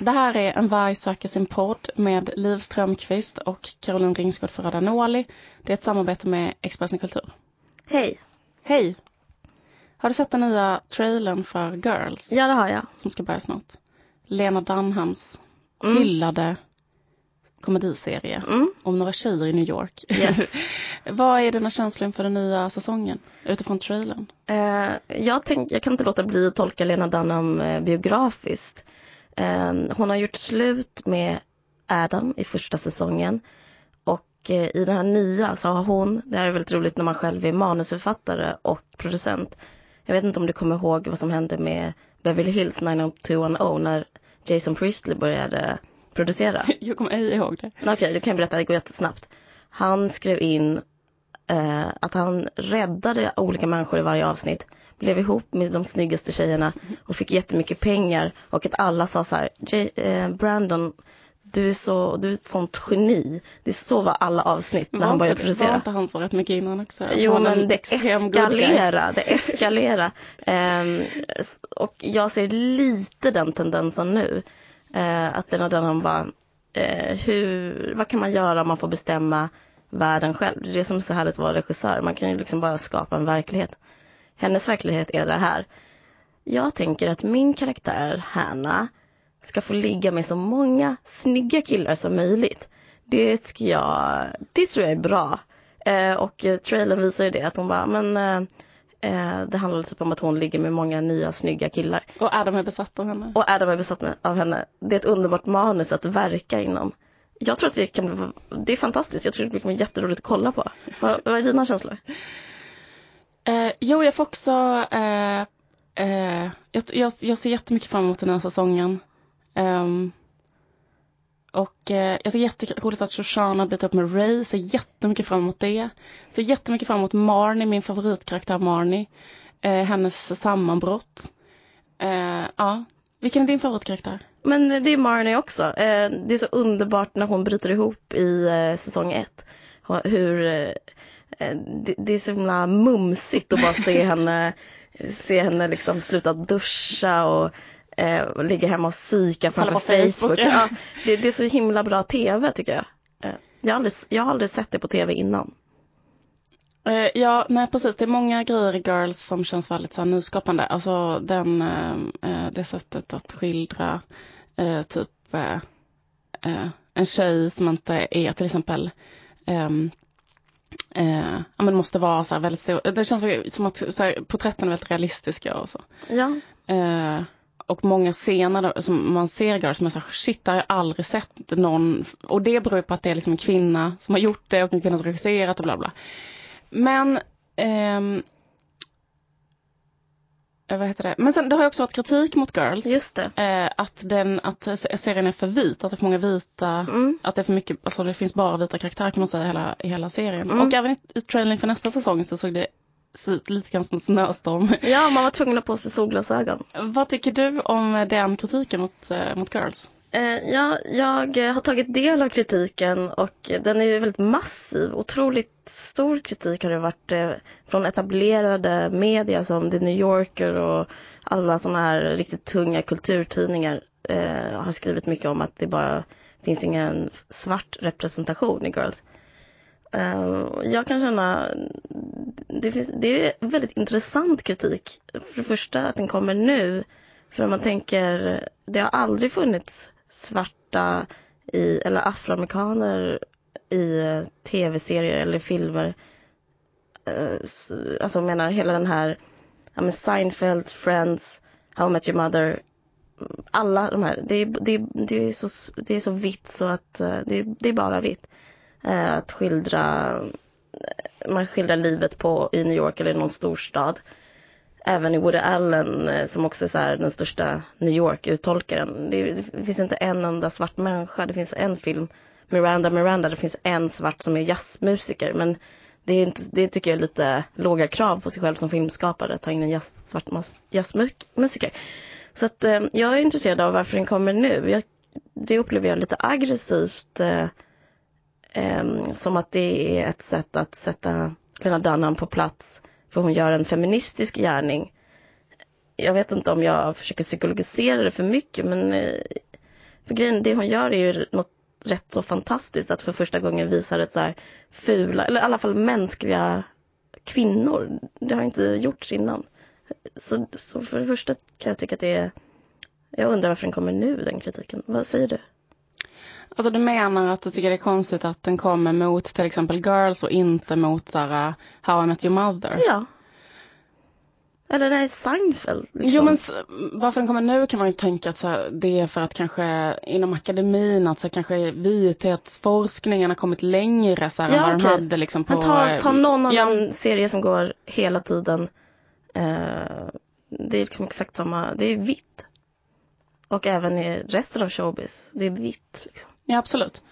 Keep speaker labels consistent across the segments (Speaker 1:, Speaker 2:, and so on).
Speaker 1: Det här är En varg söker sin podd med Liv Strömqvist och Caroline Ringsgård för Noli. Det är ett samarbete med Expressen Kultur.
Speaker 2: Hej!
Speaker 1: Hej! Har du sett den nya trailern för Girls?
Speaker 2: Ja, det har jag.
Speaker 1: Som ska börja snart. Lena Dunhams mm. hyllade komediserie
Speaker 2: mm.
Speaker 1: om några tjejer i New York.
Speaker 2: Yes.
Speaker 1: Vad är dina känslor inför den nya säsongen utifrån trailern?
Speaker 2: Uh, jag, tänk, jag kan inte låta bli att tolka Lena Dunham uh, biografiskt. Uh, hon har gjort slut med Adam i första säsongen och i den här nya så har hon, det här är väldigt roligt när man själv är manusförfattare och producent. Jag vet inte om du kommer ihåg vad som hände med Beverly Hills 90210 när Jason Priestley började producera.
Speaker 1: Jag kommer ej ihåg det.
Speaker 2: Okej, okay, du kan berätta, det går jättesnabbt. Han skrev in eh, att han räddade olika människor i varje avsnitt, blev ihop med de snyggaste tjejerna och fick jättemycket pengar och att alla sa så här, eh, Brandon, du är, så, du är ett sånt geni. Det så var alla avsnitt när var han började producera. Var
Speaker 1: inte han så rätt mycket innan också?
Speaker 2: Jo, men det eskalerar, det eskalerar. um, och jag ser lite den tendensen nu. Uh, att den och den han bara, uh, hur, vad kan man göra om man får bestämma världen själv? Det är det som är så härligt att vara regissör. Man kan ju liksom bara skapa en verklighet. Hennes verklighet är det här. Jag tänker att min karaktär, Hanna, ska få ligga med så många snygga killar som möjligt. Det, ska jag, det tror jag är bra. Eh, och trailern visar ju det, att hon bara, men eh, eh det handlar typ om att hon ligger med många nya snygga killar.
Speaker 1: Och Adam är besatt av henne.
Speaker 2: Och Adam är besatt av henne. Det är ett underbart manus att verka inom. Jag tror att det kan bli, det är fantastiskt. Jag tror att det kommer bli jätteroligt att kolla på. Vad, vad är dina känslor?
Speaker 1: Eh, jo, jag får också, eh, eh, jag, jag, jag ser jättemycket fram emot den här säsongen. Um, och eh, jag ser jätteroligt att Shoshana blivit upp med Ray, ser jättemycket fram emot det. Ser jättemycket fram emot Marnie, min favoritkaraktär Marnie. Eh, hennes sammanbrott. Eh, ja, vilken är din favoritkaraktär?
Speaker 2: Men det är Marnie också. Eh, det är så underbart när hon bryter ihop i eh, säsong ett. Hur eh, det, det, är så himla mumsigt att bara se henne, se henne liksom sluta duscha och eh, ligga hemma och psyka framför Facebook. Facebook. Ja, det, det, är så himla bra tv tycker jag. Eh, jag, har aldrig, jag har aldrig sett det på tv innan.
Speaker 1: Eh, ja, nej precis. Det är många grejer i Girls som känns väldigt så här, nyskapande. Alltså den, eh, eh det sättet att skildra eh, typ eh, eh, en tjej som inte är till exempel ehm, eh, ja, men måste vara så här väldigt stor. Det känns som att så här, porträtten är väldigt realistiska och så.
Speaker 2: Ja.
Speaker 1: Eh, och många scener som man ser girls som är såhär, shit, har jag aldrig sett någon. Och det beror på att det är liksom en kvinna som har gjort det och en kvinna som regisserat och bla bla. Men eh, vad heter det? Men sen det har ju också varit kritik mot Girls.
Speaker 2: Just.
Speaker 1: Eh, att, den, att serien är för vit, att det är för många vita, mm. att det är för mycket, alltså det finns bara vita karaktärer kan man säga i hela, i hela serien. Mm. Och även i, i trailern för nästa säsong så såg det se ut lite grann som snöstorm.
Speaker 2: Ja, man var tvungen att ha på sig solglasögon.
Speaker 1: Vad tycker du om den kritiken mot, eh, mot Girls?
Speaker 2: Eh, ja, jag har tagit del av kritiken och den är ju väldigt massiv. Otroligt stor kritik har det varit eh, från etablerade media som The New Yorker och alla sådana här riktigt tunga kulturtidningar eh, har skrivit mycket om att det bara finns ingen svart representation i Girls. Jag kan känna, det, finns, det är väldigt intressant kritik. För det första att den kommer nu. För om man tänker, det har aldrig funnits svarta i, eller afroamerikaner i eh, tv-serier eller filmer. Eh, alltså jag menar hela den här, ja men Seinfeld, Friends, How I Met Your Mother. Alla de här, det, det, det, är, så, det är så vitt så att eh, det det, det är bara vitt. Att skildra, man skildrar livet på, i New York eller i någon storstad. Även i Woody Allen eh, som också är så här, den största New York-uttolkaren. Det, det, finns inte en enda svart människa. Det finns en film, Miranda Miranda, det finns en svart som är jazzmusiker. Men det, är inte, det tycker jag är lite låga krav på sig själv som filmskapare, att ta in en jazz, svart jazzmusiker. Så att eh, jag är intresserad av varför den kommer nu. Jag, det upplever jag lite aggressivt eh, eh, som att det är ett sätt att sätta Lena Dunham på plats för hon gör en feministisk gärning. Jag vet inte om jag försöker psykologisera det för mycket men eh, För grejen, det hon gör är ju något rätt så fantastiskt att för första gången visa ett så här fula, eller i alla fall mänskliga kvinnor. Det har inte gjorts innan. Så, så för det första kan jag tycka att det är, jag undrar varför den kommer nu den kritiken. Vad säger du?
Speaker 1: Alltså du menar att du tycker det är konstigt att den kommer mot till exempel Girls och inte mot så här, uh, How I Met Your Mother?
Speaker 2: Ja. Eller är Seinfeld. Liksom.
Speaker 1: Jo men varför den kommer nu kan man ju tänka att så här, det är för att kanske inom akademin att så här, kanske vithetsforskningen har kommit längre så här,
Speaker 2: Ja,
Speaker 1: än vad
Speaker 2: okej.
Speaker 1: den hade liksom på...
Speaker 2: Men ta, ta någon
Speaker 1: ja,
Speaker 2: annan serie som går hela tiden. Eh, det är liksom exakt samma, det är vitt. Och även i resten av showbiz, det är vitt liksom.
Speaker 1: Ja, absolut.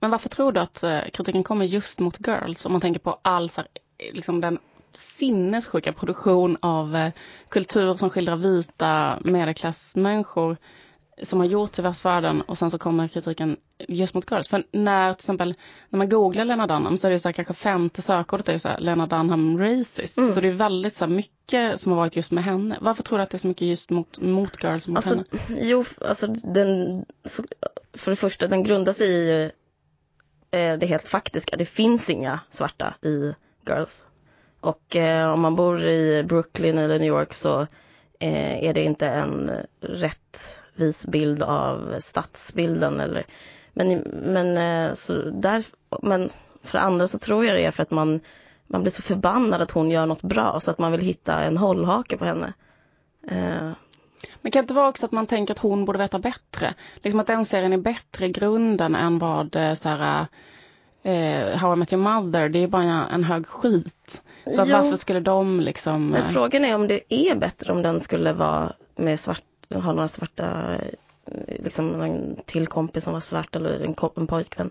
Speaker 1: Men varför tror du att eh, kritiken kommer just mot Girls? Om man tänker på all så här, eh, liksom den sinnessjuka produktion av eh, kultur som skildrar vita medelklassmänniskor som har gjorts i västvärlden och sen så kommer kritiken just mot Girls. För när till exempel när man googlar Lena Dunham så är det så här, kanske femte sökordet är så här, Lena Dunham racist.
Speaker 2: Mm.
Speaker 1: Så det är väldigt så här, mycket som har varit just med henne. Varför tror du att det är så mycket just mot, mot Girls mot
Speaker 2: Alltså,
Speaker 1: henne?
Speaker 2: jo, alltså den, så, för det första, den grundar sig i eh, det helt faktiska. Det finns inga svarta i Girls. Och eh, om man bor i Brooklyn eller New York så eh, är det inte en rättvis bild av stadsbilden. Eller, men men, eh, så där, men för andra så tror jag det är för att man, man blir så förbannad att hon gör något bra så att man vill hitta en hållhake på henne. Eh,
Speaker 1: Men kan det inte vara också att man tänker att hon borde veta bättre? Liksom att den serien är bättre i grunden än vad eh, så här, eh, How I Met Your Mother, det är bara en, hög skit. Så varför skulle de liksom...
Speaker 2: Men frågan är om det är bättre om den skulle vara med svart, har några svarta, eh, liksom en till kompis som var svart eller en, en pojkvän.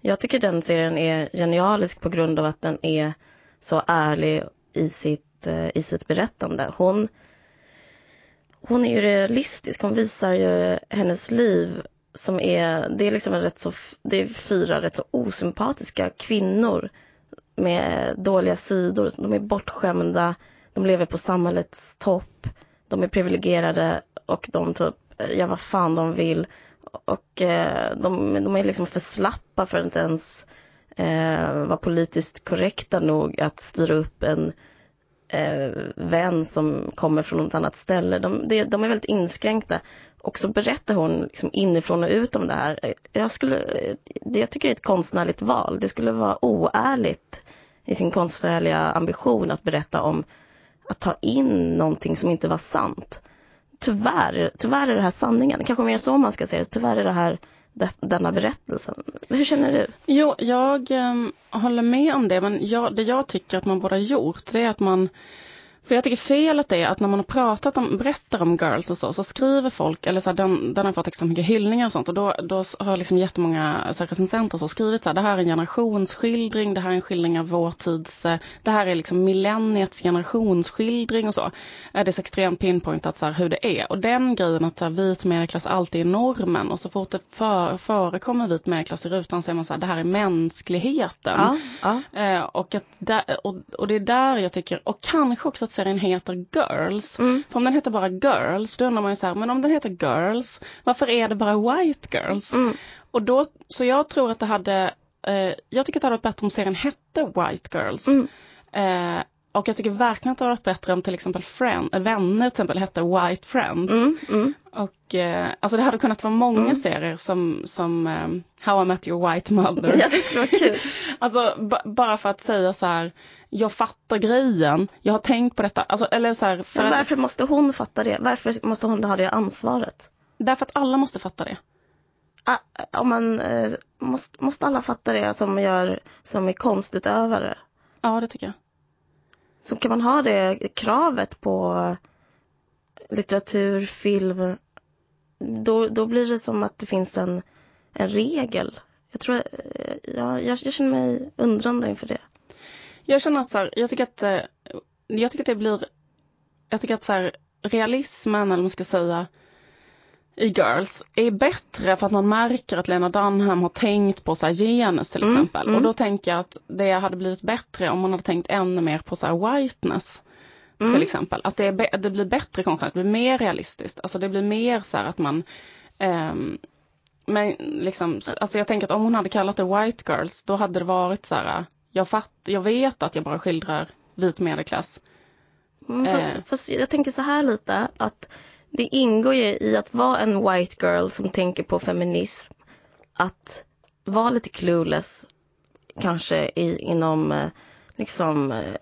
Speaker 2: Jag tycker den serien är genialisk på grund av att den är så ärlig i sitt, eh, i sitt berättande. Hon, hon är ju realistisk, hon visar ju hennes liv som är, det är liksom en rätt så, det är fyra rätt så osympatiska kvinnor med dåliga sidor. De är bortskämda, de lever på samhällets topp, de är privilegierade och de typ eh, gör vad fan de vill. Och eh, de, de är liksom för slappa för att inte ens eh, vara politiskt korrekta nog att styra upp en eh, vän som kommer från något annat ställe. De, de, de är väldigt inskränkta. Och så berättar hon liksom inifrån och ut om det här. Jag, skulle, det, jag tycker det är ett konstnärligt val. Det skulle vara oärligt i sin konstnärliga ambition att berätta om att ta in någonting som inte var sant. Tyvärr, tyvärr är det här sanningen. Kanske mer så man ska säga det. Tyvärr är det här det, denna berättelsen. Hur känner du?
Speaker 1: Jo, jag ehm, håller med om det, men jag, det jag tycker att man borde ha gjort, det är att man för jag tycker felet är att när man har pratat om, berättar om girls och så, så skriver folk, eller så här, den, den har fått extremt mycket hyllningar och sånt och då, då har liksom jättemånga så här, recensenter så skrivit så här, det här är en generationsskildring, det här är en skildring av vår tids, eh, det här är liksom millenniets generationsskildring och så. Det är så extremt pinpointat så här, hur det är. Och den grejen att så här, vit medelklass alltid är normen och så fort det för, förekommer vit medelklass i rutan så är man så här, det här är mänskligheten.
Speaker 2: ja.
Speaker 1: Eh, och, att och, och det är där jag tycker, och kanske också att serien heter Girls.
Speaker 2: Mm.
Speaker 1: För om den heter bara Girls, då undrar man ju så här, men om den heter Girls, varför är det bara White Girls?
Speaker 2: Mm.
Speaker 1: Och då, så jag tror att det hade, eh, jag tycker att det hade varit bättre om serien hette White Girls.
Speaker 2: Mm.
Speaker 1: Eh, och jag tycker verkligen att det hade varit bättre om till exempel friend, Vänner till exempel hette White Friends.
Speaker 2: Mm, mm.
Speaker 1: Och eh, alltså det hade kunnat vara många
Speaker 2: Mm.
Speaker 1: serier som, som eh, How I Met Your White Mother.
Speaker 2: Ja, det skulle vara kul.
Speaker 1: Alltså bara för att säga så här, jag fattar grejen, jag har tänkt på detta, alltså, eller så här, för
Speaker 2: Men varför måste hon fatta det? Varför måste hon ha det ansvaret?
Speaker 1: därför att alla måste fatta det.
Speaker 2: Ah, om man, eh, måste, måste alla fatta det som, gör, som är konstutövare?
Speaker 1: Ja, det tycker jag.
Speaker 2: Så kan man ha det kravet på litteratur, film, då, då blir det som att det finns en, en regel. Jag tror, eh, ja, jag, jag känner mig undrande inför det.
Speaker 1: Jag känner att så här, jag tycker att, eh, jag tycker att det blir, jag tycker att så här, realismen, eller vad man ska säga, i Girls är bättre för att man märker att Lena Dunham har tänkt på så genus till
Speaker 2: Mm,
Speaker 1: exempel.
Speaker 2: mm.
Speaker 1: Och då tänker jag att det hade blivit bättre om man hade tänkt ännu mer på så whiteness.
Speaker 2: Mm.
Speaker 1: Till exempel. Att det, är, det blir bättre konstnärligt, det blir mer realistiskt. Alltså det blir mer så här att man Um, men liksom, alltså jag tänker att om hon hade kallat det White Girls, då hade det varit så här, jag, fatt, jag vet att jag bara skildrar vit medelklass.
Speaker 2: Mm, eh. Fast jag tänker så här lite, att det ingår ju i att vara en white girl som tänker på feminism, att vara lite clueless, kanske i, inom eh, liksom, eh,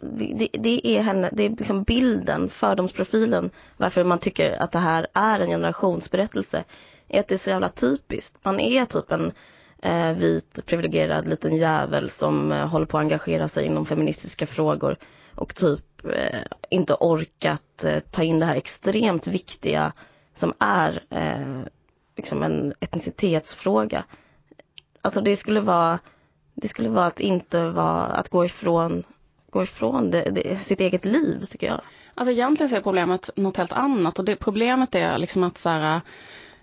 Speaker 2: det, det, är henne, det är liksom bilden, fördomsprofilen, varför man tycker att det här är en generationsberättelse, är att det är så jävla typiskt. Man är typ en eh, vit privilegierad liten jävel som eh, håller på att engagera sig inom feministiska frågor och typ eh, inte orkat eh, ta in det här extremt viktiga som är eh, liksom en etnicitetsfråga. Alltså det skulle vara det skulle vara att inte vara, att gå ifrån, gå ifrån det, det, sitt eget liv tycker jag.
Speaker 1: Alltså egentligen så är problemet något helt annat och det problemet är liksom att så här,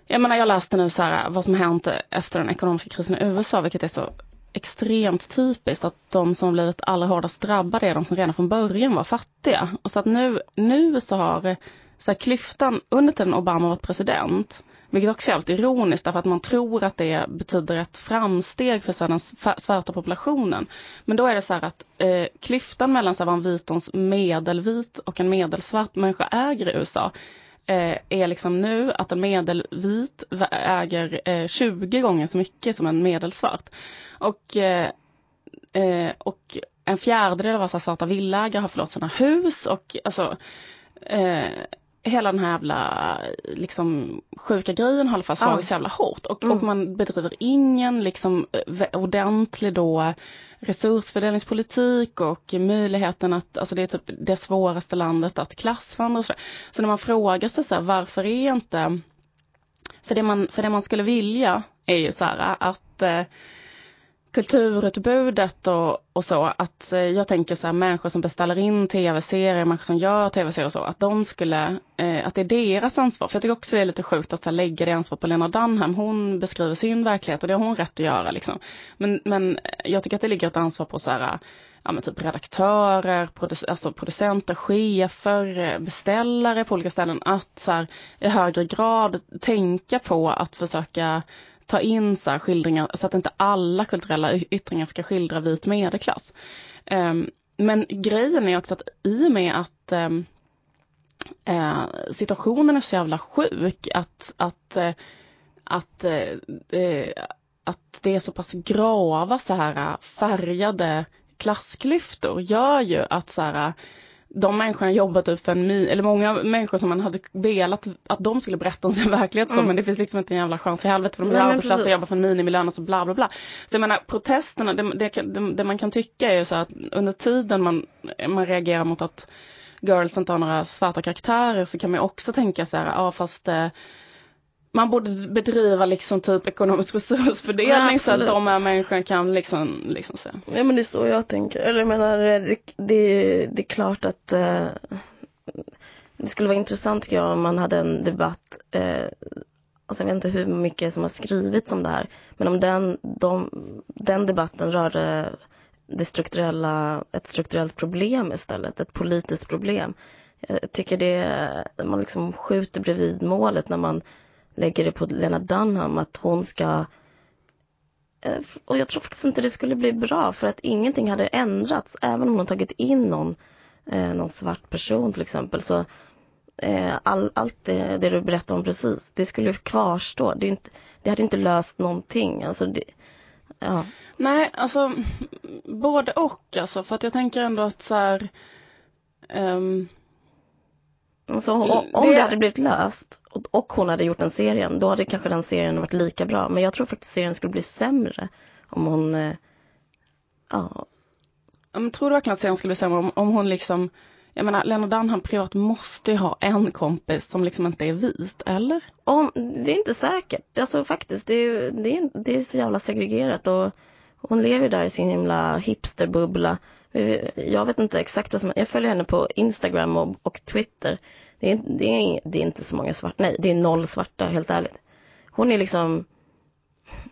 Speaker 1: jag menar jag läste nu så här vad som hänt efter den ekonomiska krisen i USA vilket är så extremt typiskt att de som blivit allra hårdast drabbade är de som redan från början var fattiga. Och så att nu, nu så har så här, klyftan under tiden Obama varit president vilket också är helt ironiskt därför att man tror att det betyder ett framsteg för så den svarta populationen. Men då är det så här att eh, klyftan mellan så här, vad en vitons medelvit och en medelsvart människa äger i USA Eh, är liksom nu att en medelvit äger eh, 20 gånger så mycket som en medelsvart. Och, eh, eh och en fjärdedel av alla svarta villaägare har förlorat sina hus och alltså eh, hela den här jävla liksom, sjuka grejen har i alla fall slagit så jävla hårt och, mm. och man bedriver ingen liksom ordentlig då resursfördelningspolitik och möjligheten att, alltså det är typ det svåraste landet att klassvandra och så. Så när man frågar sig så här, varför är inte, för det man, för det man skulle vilja är ju så här att eh, kulturutbudet och, och så, att eh, jag tänker så här människor som beställer in tv-serier, människor som gör tv-serier och så, att de skulle, eh, att det är deras ansvar. För jag tycker också det är lite sjukt att så här, lägga det ansvar på Lena Dunham. Hon beskriver sin verklighet och det har hon rätt att göra liksom. Men, men jag tycker att det ligger ett ansvar på så här, ja, men typ redaktörer, produc alltså producenter, chefer, eh, beställare på olika ställen att så här, i högre grad tänka på att försöka ta in så skildringar så att inte alla kulturella yttringar ska skildra vit medelklass. Ehm, men grejen är också att i och med att ehm, eh, situationen är så jävla sjuk att, att, eh, att, eh, att det är så pass grava så här färgade klassklyftor gör ju att så här, de människorna jobbar typ för en eller många människor som man hade velat att de skulle berätta om sin verklighet så, mm. men det finns liksom inte en jävla chans i helvete för de är arbetslösa och jobbar för en minimilön och så bla bla bla. Så jag menar protesterna, det, det, det, det, man kan tycka är ju så att under tiden man, man reagerar mot att girls inte har några svarta karaktärer så kan man också tänka så här, ja fast eh, man borde bedriva liksom typ ekonomisk resursfördelning ja, så att de här människorna kan liksom, liksom så.
Speaker 2: Ja men det är så jag tänker. Eller jag menar, det, det, det är klart att eh, det skulle vara intressant tycker jag om man hade en debatt eh, alltså jag vet inte hur mycket som har skrivits om det här, men om den, de, den debatten rörde det strukturella, ett strukturellt problem istället, ett politiskt problem. Jag tycker det, man liksom skjuter bredvid målet när man lägger det på Lena Dunham att hon ska eh, och jag tror faktiskt inte det skulle bli bra för att ingenting hade ändrats även om hon tagit in någon, eh, någon svart person till exempel så eh, all, allt det, det, du berättade om precis det skulle kvarstå. Det, inte, det hade inte löst någonting. Alltså det, ja.
Speaker 1: Nej, alltså både och alltså för att jag tänker ändå att så här, um
Speaker 2: så om, om det... det hade blivit löst och, och hon hade gjort den serien, då hade kanske den serien varit lika bra. Men jag tror faktiskt serien skulle bli sämre om hon, eh, ja.
Speaker 1: Men tror du verkligen att serien skulle bli sämre om, om hon liksom, jag menar Lena Dunham privat måste ju ha en kompis som liksom inte är vit, eller?
Speaker 2: Om, det är inte säkert, alltså faktiskt, det är, det är, det är så jävla segregerat och hon lever där i sin himla hipsterbubbla Eh, jag vet inte exakt vad som, jag följer henne på Instagram och, och Twitter. Det är, det, är, det är inte så många svarta, nej det är noll svarta helt ärligt. Hon är liksom,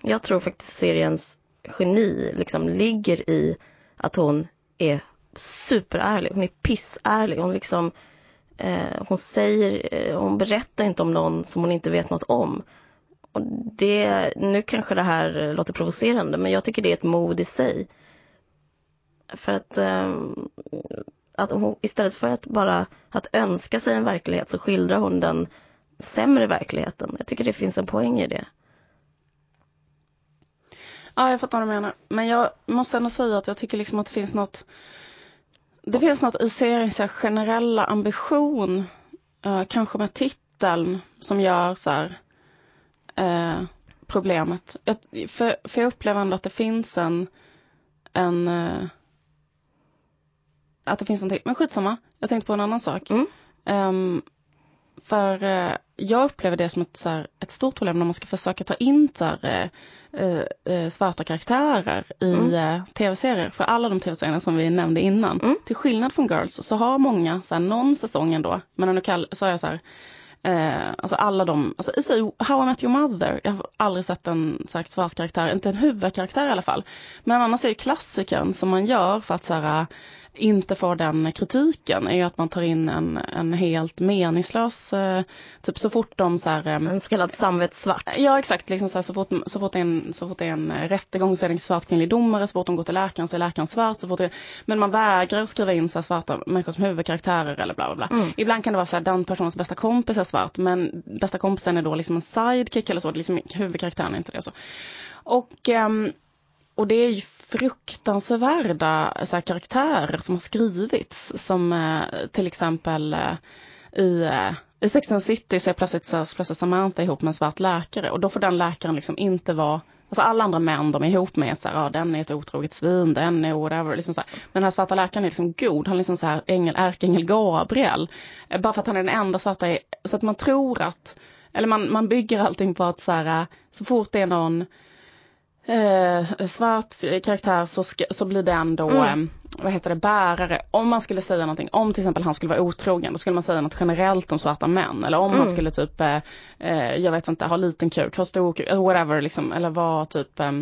Speaker 2: jag tror faktiskt seriens geni liksom ligger i att hon är superärlig, hon är pissärlig, hon liksom, eh, hon säger, eh, hon berättar inte om någon som hon inte vet något om. Och det, nu kanske det här låter provocerande, men jag tycker det är ett mod i sig. För att, eh, att hon, istället för att bara att önska sig en verklighet så skildrar hon den sämre verkligheten. Jag tycker det finns en poäng i det.
Speaker 1: Ja, jag fattar vad du menar. Men jag måste ändå säga att jag tycker liksom att det finns något det finns något i seriens generella ambition, eh, kanske med titeln, som gör så här, eh, problemet. Jag, för, för jag upplever ändå att det finns en, en eh, att det finns någonting, men skitsamma, jag tänkte på en annan sak. Mm. Um, för jag upplever det som ett, så här, ett stort problem när man ska försöka ta in så här, eh, eh, svarta karaktärer i mm. tv-serier. För alla de tv-serierna som vi nämnde innan. Mm. Till skillnad från Girls så har många så här, någon säsong ändå, men nu kall, så är jag så här, Eh, alltså alla de, alltså How I Met Your Mother, jag har aldrig sett en sagt, svart karaktär, inte en huvudkaraktär i alla fall. Men annars är ju klassikern som man gör för att så här, inte får den kritiken är ju att man tar in en, en helt meningslös, eh, typ så fort de så här, eh,
Speaker 2: En så kallad samvetssvart.
Speaker 1: Ja exakt, liksom så, här, så, fort, så, fort en, så fort det är en rättegång så är det en svart kvinnlig domare, så fort de går till läkaren så är läkaren svart, så fort det, men man vägrar skriva in så här, svarta människor som huvudkaraktärer eller bla bla bla. Mm. Ibland kan det vara så här, den personens bästa kompis är svart, men bästa kompisen är då liksom en sidekick eller så, liksom huvudkaraktären är inte det. Så. Och um, och det är ju fruktansvärda eh, så här, karaktärer som har skrivits. Som eh, till exempel eh, i, eh, i Sex and City så är plötsligt, så, så plötsligt Samantha ihop med en svart läkare och då får den läkaren liksom inte vara Alltså alla andra män de är ihop med, så här, ah, den är ett otroget svin, den är whatever. Liksom så här. Men den här svarta läkaren är liksom god, han är liksom så här ängel, ärkeängel Gabriel. Eh, bara för att han är den enda svarta, så att man tror att, eller man, man bygger allting på att så här, eh, så fort det är någon eh, svart karaktär så, ska, så blir den då, mm. eh, vad heter det, bärare. Om man skulle säga någonting, om till exempel han skulle vara otrogen, då skulle man säga något generellt om svarta män. Eller om mm. man skulle typ, eh, eh, jag vet inte, ha liten kuk, ha stor kuk, whatever liksom, eller vara typ eh,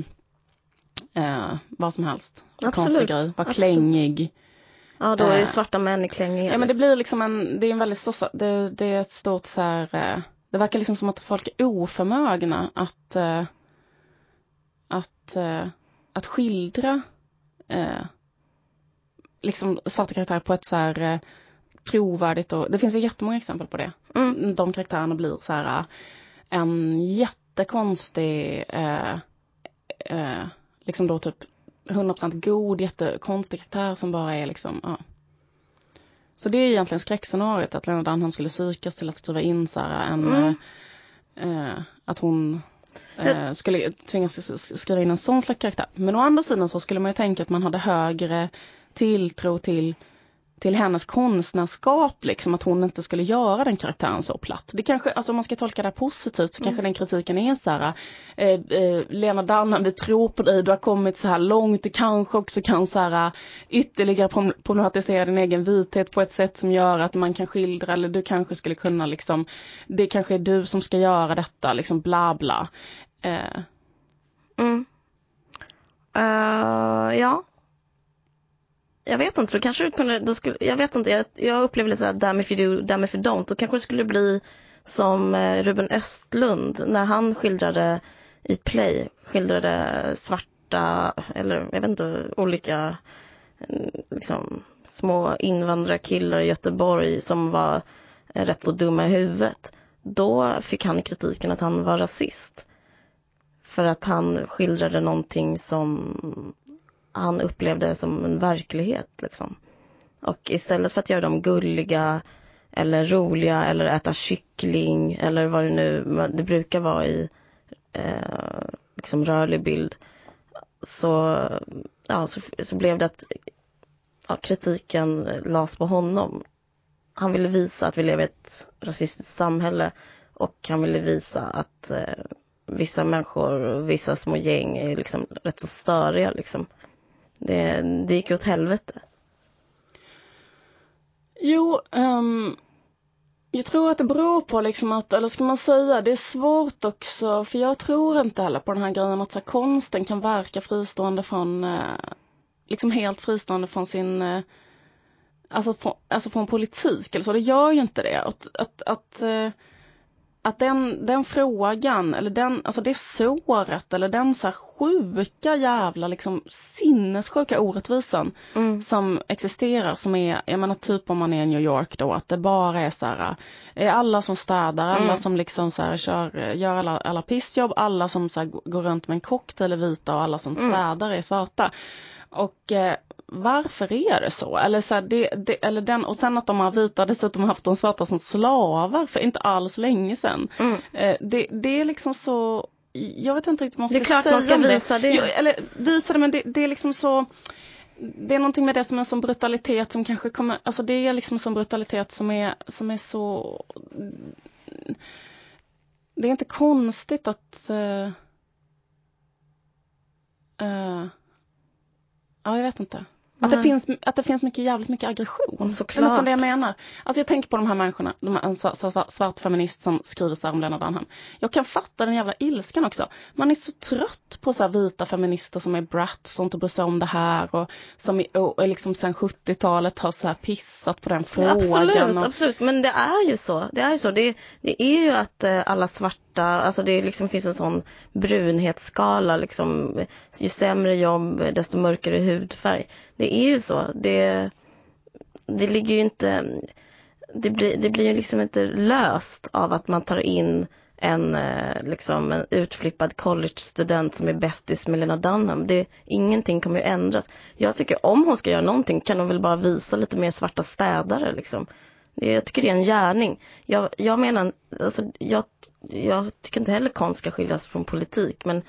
Speaker 1: eh, vad som helst.
Speaker 2: Absolut.
Speaker 1: Konstig grej, vara klängig.
Speaker 2: Ja, då är svarta män i klängiga.
Speaker 1: Ja, men det blir liksom en, det är en väldigt stor, det, det är ett stort så här, det verkar liksom som att folk är oförmögna att att, eh, att skildra eh, liksom svarta karaktärer på ett så här eh, trovärdigt och det finns ju jättemånga exempel på det. Mm. De karaktärerna blir så här eh, en jättekonstig, eh, eh, liksom då typ 100% god, jättekonstig karaktär som bara är liksom, ja. Så det är egentligen skräckscenariot att Lena Dunham skulle psykas till att skriva in så här en, mm. eh, att hon eh, skulle tvingas skriva in en sån slags karaktär. Men å andra sidan så skulle man ju tänka att man hade högre tilltro till till hennes konstnärskap, liksom att hon inte skulle göra den karaktären så platt. Det kanske, alltså om man ska tolka det positivt så mm. kanske den kritiken är så här, eh, eh, Lena Dunham, vi tror på dig, du har kommit så här långt, du kanske också kan så här ytterligare problematisera din egen vithet på ett sätt som gör att man kan skildra, eller du kanske skulle kunna liksom, det kanske är du som ska göra detta, liksom bla bla. Eh.
Speaker 2: Mm. Uh, ja, jag vet inte, då kanske det kunde, då skulle, jag vet inte, jag, jag upplever lite såhär damn if you do, damn if you don't. Då kanske det skulle bli som eh, Ruben Östlund när han skildrade i Play, skildrade svarta, eller jag vet inte, olika mm, liksom, små invandrarkillar i Göteborg som var eh, rätt så dumma i huvudet. Då fick han kritiken att han var rasist. För att han skildrade någonting som han upplevde som en verklighet. Liksom. Och istället för att göra dem gulliga eller roliga eller äta kyckling eller vad det nu det brukar vara i eh, liksom rörlig bild så, ja, så, så blev det att ja, kritiken lades på honom. Han ville visa att vi lever i ett rasistiskt samhälle och han ville visa att eh, vissa människor och vissa små gäng är liksom rätt så störiga liksom. Det, det gick åt helvete.
Speaker 1: Jo, um, jag tror att det beror på liksom att, eller ska man säga, det är svårt också, för jag tror inte heller på den här grejen att så här, konsten kan verka fristående från, eh, liksom helt fristående från sin, eh, alltså, från, alltså från politik eller så, det gör ju inte det. Att, att, att eh, att den, den frågan, eller den, alltså det såret, eller den så här sjuka jävla liksom sinnessjuka orättvisan
Speaker 2: Mm.
Speaker 1: som existerar som är, jag menar typ om man är i New York då, att det bara är så här, är alla som städar, alla
Speaker 2: Mm.
Speaker 1: som liksom så här kör, gör alla, alla pissjobb, alla som så här går runt med en cocktail är vita och alla som
Speaker 2: Mm.
Speaker 1: städar är svarta. Och eh, varför är det så? Eller, så här, det, det, eller den, och sen att de har vita dessutom haft de svarta som slavar för inte alls länge sedan.
Speaker 2: Mm.
Speaker 1: Eh, det, det är liksom så, jag vet inte riktigt vad man ska
Speaker 2: Det är klart
Speaker 1: säga
Speaker 2: man ska visa det.
Speaker 1: Jo, eller visa det men det, det är liksom så det är någonting med det som är en sån brutalitet som kanske kommer, alltså det är liksom sån brutalitet som är, som är så Det är inte konstigt att uh, uh, Ja, jag vet inte. Att det, finns, att det finns mycket, jävligt mycket aggression.
Speaker 2: Såklart.
Speaker 1: Det är nästan det jag menar. Alltså jag tänker på de här människorna, de en svart, feminist som skriver så här om Lennart Anhem. Jag kan fatta den jävla ilskan också. Man är så trött på så vita feminister som är brats och inte bryr sig om det här och som i, och, och liksom sen 70-talet har så här pissat på den frågan.
Speaker 2: Absolut,
Speaker 1: och,
Speaker 2: absolut. Men det är ju så. Det är ju så. Det, det är ju att eh, alla svarta, alltså det liksom finns en sån brunhetsskala liksom. Ju sämre jobb, desto mörkare hudfärg. Det är ju så. Det, det ligger ju inte, det blir, det blir ju liksom inte löst av att man tar in en, eh, liksom, en utflippad college-student som är bästis med Lena Dunham. Det, ingenting kommer ju ändras. Jag tycker om hon ska göra någonting kan hon väl bara visa lite mer svarta städare liksom. Jag tycker det är en gärning. Jag, jag menar, alltså, jag, jag tycker inte heller konst ska skiljas från politik men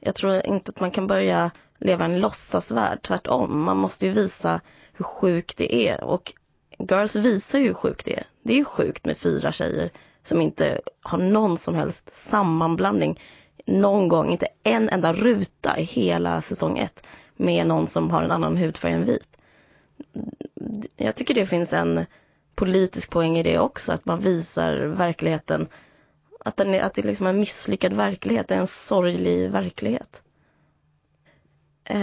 Speaker 2: jag tror inte att man kan börja leva i en låtsasvärld, tvärtom. Man måste ju visa hur sjukt det är och Girls visar ju hur sjukt det är. Det är ju sjukt med fyra tjejer som inte har någon som helst sammanblandning någon gång, inte en enda ruta i hela säsong ett med någon som har en annan hudfärg än vit. Jag tycker det finns en politisk poäng i det också, att man visar verkligheten, att, den är, att det är liksom en misslyckad verklighet, det är en sorglig verklighet. Eh,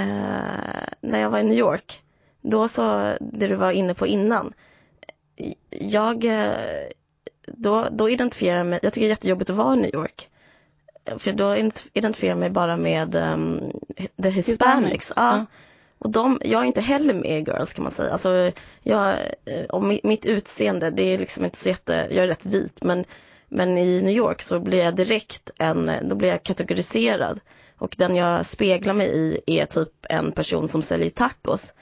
Speaker 2: när jag var i New York, då så, det du var inne på innan, jag, eh, då, då identifierar jag mig, jag tycker det är jättejobbigt att vara i New York. För då identifierar jag mig bara med um, the Hispanics. Ja.
Speaker 1: ja.
Speaker 2: Och de, jag är inte heller med i Girls kan man säga. Alltså, jag, eh, och mitt, mitt utseende, det är liksom inte så jätte, jag är rätt vit men, men i New York så blir jag direkt en, då blir jag kategoriserad. Och den jag speglar mig i är typ en person som säljer tacos.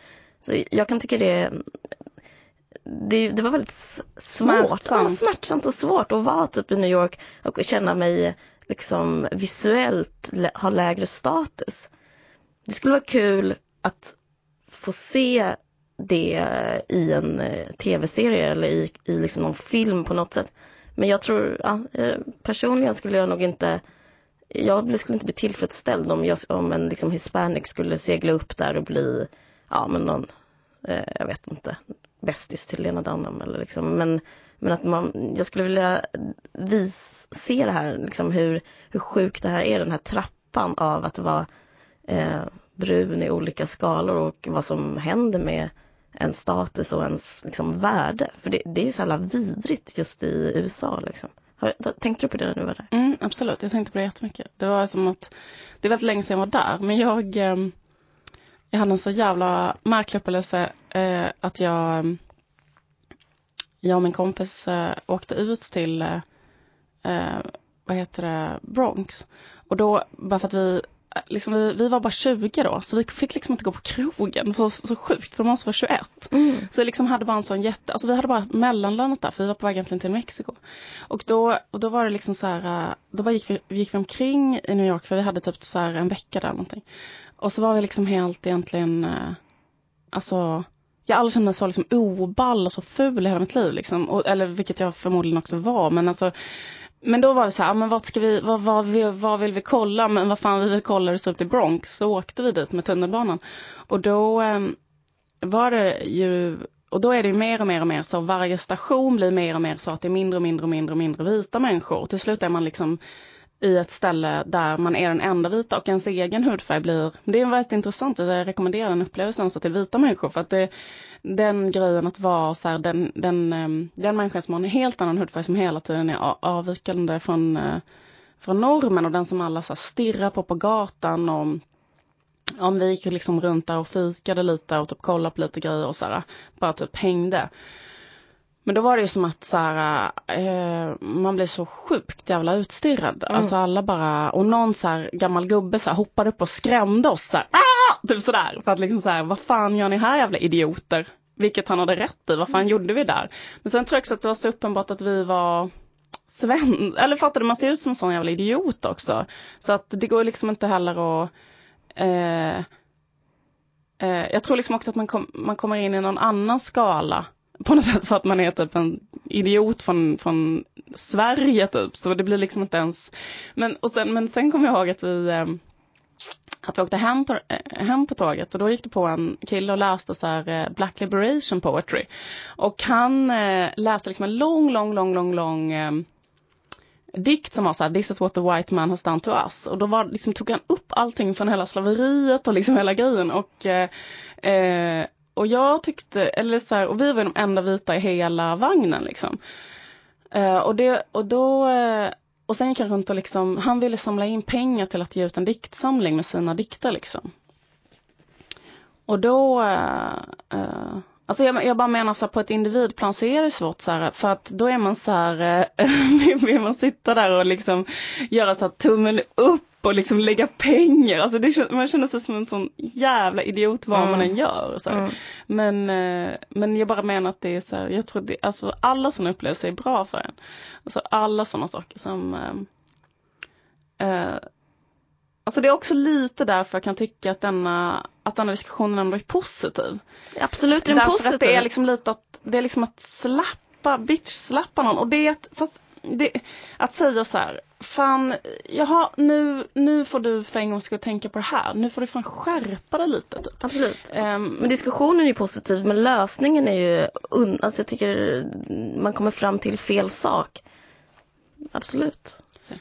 Speaker 2: Så jag kan tycka det, det, det var väldigt s- svårt,
Speaker 1: Smärtsamt.
Speaker 2: Ja, smärtsamt och svårt att vara typ i New York och känna mig liksom visuellt ha lägre status. Det skulle vara kul att få se det i en eh, tv-serie eller i, i liksom någon film på något sätt. Men jag tror, ja, eh, personligen skulle jag nog inte, jag skulle inte bli tillfredsställd om, jag, om en liksom hispanic skulle segla upp där och bli, ja men någon, eh, jag vet inte, bästis till Lena Dunham eller liksom, men, men att man, jag skulle vilja vis, se det här, liksom hur, hur sjukt det här är, den här trappan av att vara eh, brun i olika skalor och vad som händer med ens status och ens liksom, värde. För det, det är ju så jävla vidrigt just i USA. Liksom. Har, tänkte du på det när du var där?
Speaker 1: Mm, absolut, jag tänkte på det jättemycket. Det var som att, det är väldigt länge sedan jag var där, men jag, ehm, jag hade en så jävla märklig upplevelse eh, att jag, ehm, jag och min kompis eh, åkte ut till, eh, eh, vad heter det, Bronx. Och då, bara för att vi, liksom vi, vi var bara 20 då, så vi fick liksom inte gå på krogen. Så, så sjukt, för man måste vara 21.
Speaker 2: Mm.
Speaker 1: Så vi liksom hade bara en sån jätte, alltså vi hade bara mellanlandat där för vi var på väg egentligen till Mexiko. Och då, och då var det liksom så här, då bara gick vi, gick vi omkring i New York för vi hade typ så här en vecka där någonting. Och så var vi liksom helt egentligen, eh, alltså jag aldrig känt mig så liksom oball och så ful i hela mitt liv liksom. Och, eller vilket jag förmodligen också var men alltså men då var det så här, ah, men vart ska vi, vad, vad, vad vill vi kolla? Men vad fan vi vill kolla det så ut i Bronx. Så åkte vi dit med tunnelbanan. Och då eh, var det ju, och då är det ju mer och mer och mer så, varje station blir mer och mer så att det är mindre och mindre och mindre och mindre vita människor. Och till slut är man liksom i ett ställe där man är den enda vita och ens egen hudfärg blir, det är väldigt intressant, jag rekommenderar den upplevelsen så till vita människor för att det, den grejen att vara så här, den, den, ehm, den människan som har en helt annan hudfärg som hela tiden är avvikande från, eh, från normen och den som alla så här, stirrar på på gatan och om vi gick liksom runt där och fikade lite och typ kollade på lite grejer och så här, bara typ hängde. Men då var det ju som att så här, eh, man blev så sjukt jävla utstirrad. Mm. Alltså alla bara, och någon så här gammal gubbe så här, hoppade upp och skrämde oss så här, ah! typ sådär. För att liksom så här, vad fan gör ni här jävla idioter? Vilket han hade rätt i, vad fan mm. gjorde vi där? Men sen tror jag också att det var så uppenbart att vi var sven eller fattade man ser ut som en sån jävla idiot också. Så att det går liksom inte heller att eh, eh, jag tror liksom också att man, kom, man kommer in i någon annan skala på något sätt för att man är typ en idiot från, från Sverige typ. Så det blir liksom inte ens, men, och sen, men sen kommer jag ihåg att vi eh, att vi åkte hem på, eh, hem på tåget och då gick det på en kille och läste så här eh, Black Liberation Poetry. Och han eh, läste liksom en lång, lång, lång, lång, lång eh, dikt som var så här, this is what the white man has done to us. Och då var, liksom, tog han upp allting från hela slaveriet och liksom hela grejen. Och, eh, eh och jag tyckte, eller så här, och vi var de enda vita i hela vagnen liksom. Eh, och, det, och då eh, och sen gick han runt och liksom, han ville samla in pengar till att ge ut en diktsamling med sina dikter liksom. Och då, eh, eh Alltså jag, jag, bara menar så här, på ett individplan så är det svårt så här, för att då är man så här, eh, vill man sitta där och liksom göra så här tummen upp och liksom lägga pengar. Alltså det, man känner sig som en sån jävla idiot vad mm. man än gör. Så mm. Men, eh, men jag bara menar att det är så här, jag tror det, alltså alla sådana upplevelser är bra för en. Alltså alla sådana saker som eh, eh, Alltså det är också lite därför jag kan tycka att denna, att denna diskussionen ändå är positiv.
Speaker 2: Absolut är den
Speaker 1: därför
Speaker 2: positiv.
Speaker 1: Att det är liksom lite att, det är liksom att slappa, bitch-slappa någon och det är fast det, att säga så här, fan, jaha, nu, nu får du för en gång skull tänka på det här, nu får du fan skärpa dig lite. Typ.
Speaker 2: Absolut. Um, men diskussionen är ju positiv, men lösningen är ju, un, alltså jag tycker man kommer fram till fel sak. Absolut.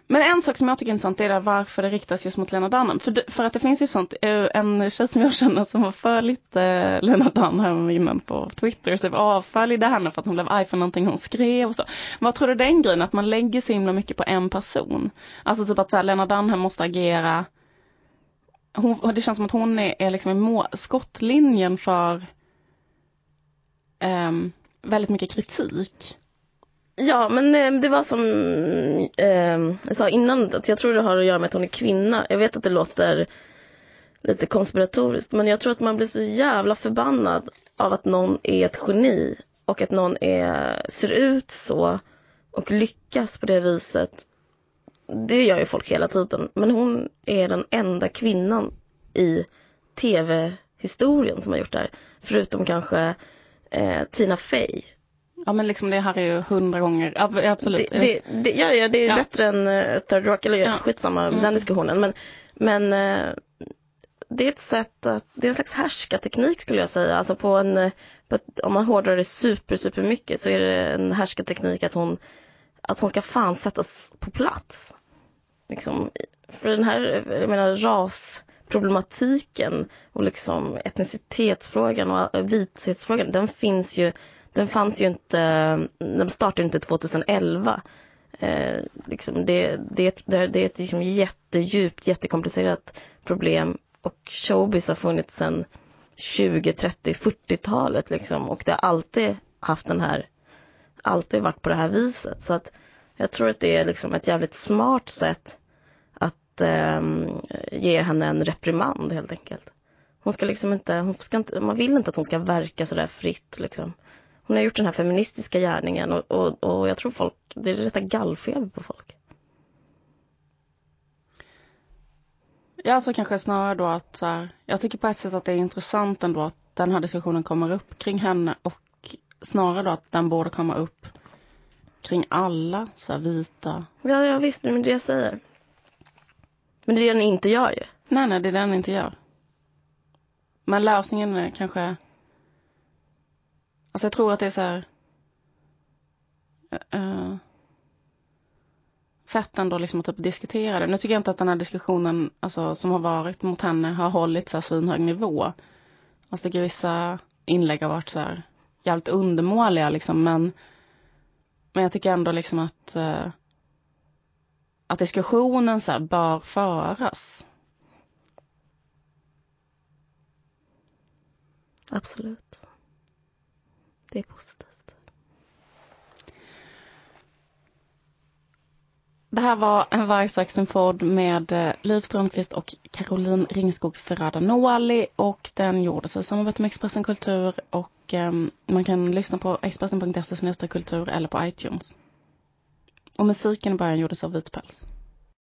Speaker 1: Men en sak som jag tycker är intressant är varför det riktas just mot Lena Dunham. För, för att det finns ju sånt, eh, en tjej som jag känner som har följt eh, Lena Dunham innan på Twitter, typ avföljde ah, henne för att hon blev arg för någonting hon skrev och så. Vad tror du den grejen, att man lägger så himla mycket på en person? Alltså typ att så här, Lena Dunham måste agera hon, det känns som att hon är, är liksom i må, skottlinjen för um, väldigt mycket kritik.
Speaker 2: Ja, men eh, det var som eh, jag sa innan, att jag tror det har att göra med att hon är kvinna. Jag vet att det låter lite konspiratoriskt, men jag tror att man blir så jävla förbannad av att någon är ett geni och att någon är, ser ut så och lyckas på det viset. Det gör ju folk hela tiden, men hon är den enda kvinnan i tv-historien som har gjort det här. Förutom kanske eh, Tina Fey
Speaker 1: Ja men liksom det här är ju hundra gånger, absolut.
Speaker 2: Det, det, det, ja, ja, det är ja. bättre än uh, Third Rock, eller ja. skitsamma mm. den diskussionen. Men, men uh, det är ett sätt att, det är en slags härskarteknik skulle jag säga. Alltså på en, på ett, om man hårdrar det super, super mycket så är det en härskarteknik att hon, att hon ska fan sättas på plats. Liksom, för den här, jag menar rasproblematiken och liksom etnicitetsfrågan och vithetsfrågan, den finns ju den fanns ju inte, den startade inte 2011. Eh, liksom det, det, det, det är ett liksom jättedjupt, jättekomplicerat problem och showbiz har funnits sedan 20, 30, 40-talet liksom och det har alltid haft den här, alltid varit på det här viset. Så att jag tror att det är liksom ett jävligt smart sätt att eh, ge henne en reprimand helt enkelt. Hon ska liksom inte, hon ska inte, man vill inte att hon ska verka sådär fritt liksom hon har gjort den här feministiska gärningen och, och, och jag tror folk, det är detta gallfeber på folk.
Speaker 1: Jag tror kanske snarare då att så här, jag tycker på ett sätt att det är intressant ändå att den här diskussionen kommer upp kring henne och snarare då att den borde komma upp kring alla så här vita.
Speaker 2: Ja, ja visst, men det jag säger. Men det är det den inte gör ju.
Speaker 1: Nej, nej, det är det den inte gör. Men lösningen är kanske Alltså jag tror att det är så här. Eh, eh, uh, fett ändå liksom att typ diskutera det. Nu tycker jag inte att den här diskussionen alltså, som har varit mot henne har hållit så här svinhög nivå. Alltså, jag tycker vissa inlägg har varit så här jävligt undermåliga liksom men men jag tycker ändå liksom att uh, att diskussionen så här bör föras.
Speaker 2: Absolut. Det är positivt.
Speaker 1: Det här var en Vargsaxen-podd med eh, Liv Strömqvist och Caroline Ringskog Ferrada Noali och den gjordes i samarbete med Expressen Kultur och ehm, man kan lyssna på expressen.se kultur eller på iTunes. Och musiken i början gjordes av Vitpäls.